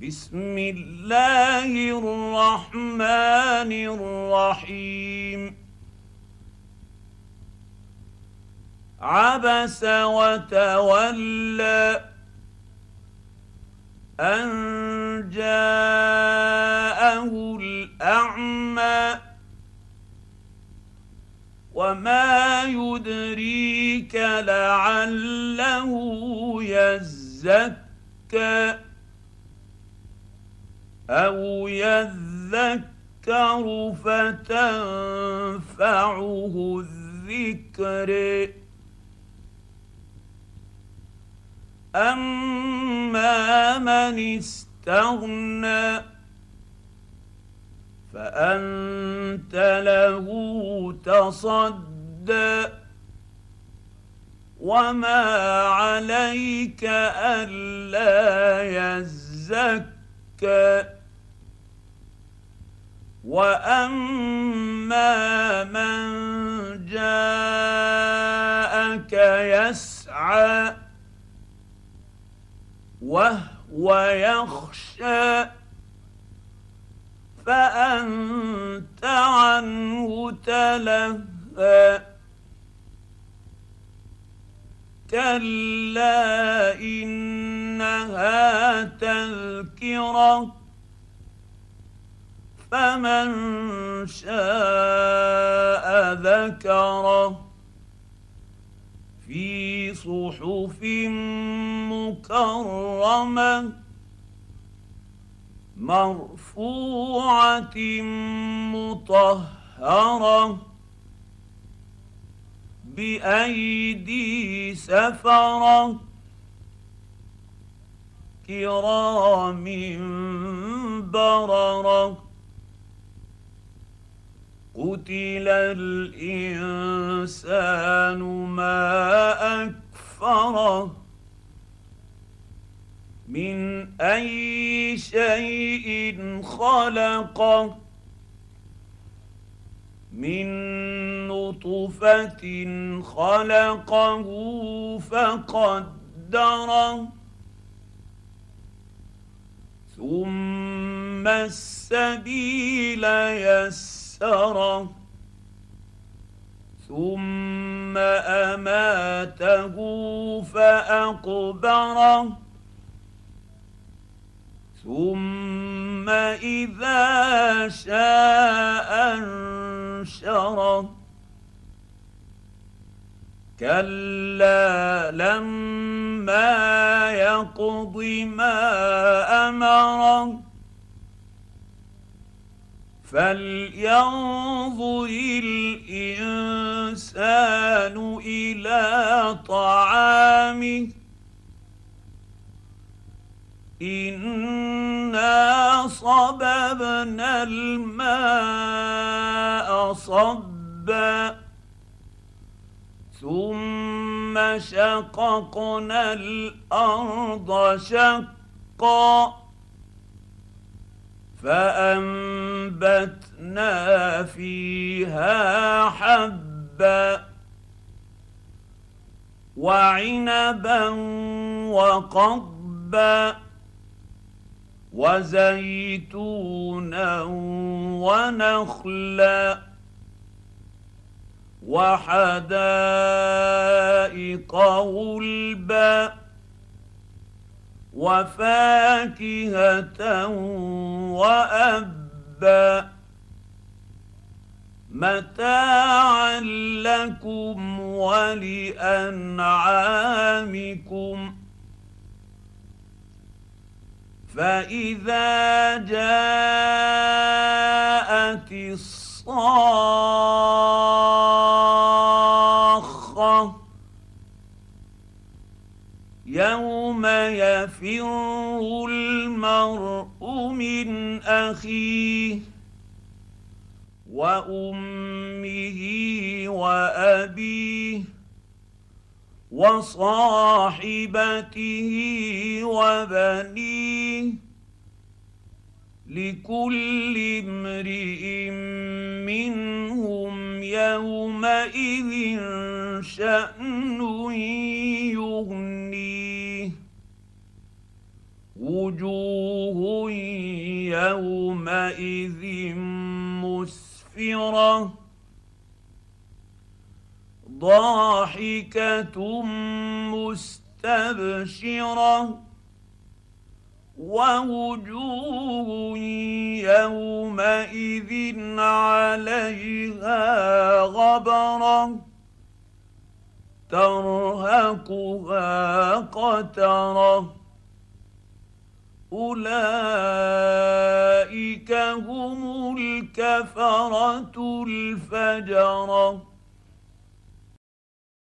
بسم الله الرحمن الرحيم. عبس وتولى أن جاءه الأعمى وما يدريك لعله يزكى. أو يذكر فتنفعه الذكر اما من استغنى فانت له تصدى وما عليك الا يزكى واما من جاءك يسعى وهو يخشى فانت عنه تلهى كلا انها تذكره فمن شاء ذكره في صحف مكرمة مرفوعة مطهرة بأيدي سفرة كرام بررة قتل الانسان ما اكفره من اي شيء خلقه من نطفه خلقه فقدره ثم السبيل يسره يسره ثم أماته فاقبره ثم إذا شاء انشره كلا لما يقض ما امره فلينظر الانسان إلى طعامه. انا صببنا الماء صبا ثم شققنا الأرض شقا فانبتنا فيها حبا وعنبا وقضبا وزيتونا ونخلا وحدائق غلبا وفاكهة وأبا متاعا لكم ولأنعامكم. فإذا جاءت الصاخه يوم يفر المرء من أخيه وأمه وأبيه وصاحبته وبنيه لكل امرئ منهم يومئذ شأن مسفره ضاحكة مستبشرة. ووجوه يومئذ عليها غبرة. ترهقها قترة. أولئك هم الكفره الفجره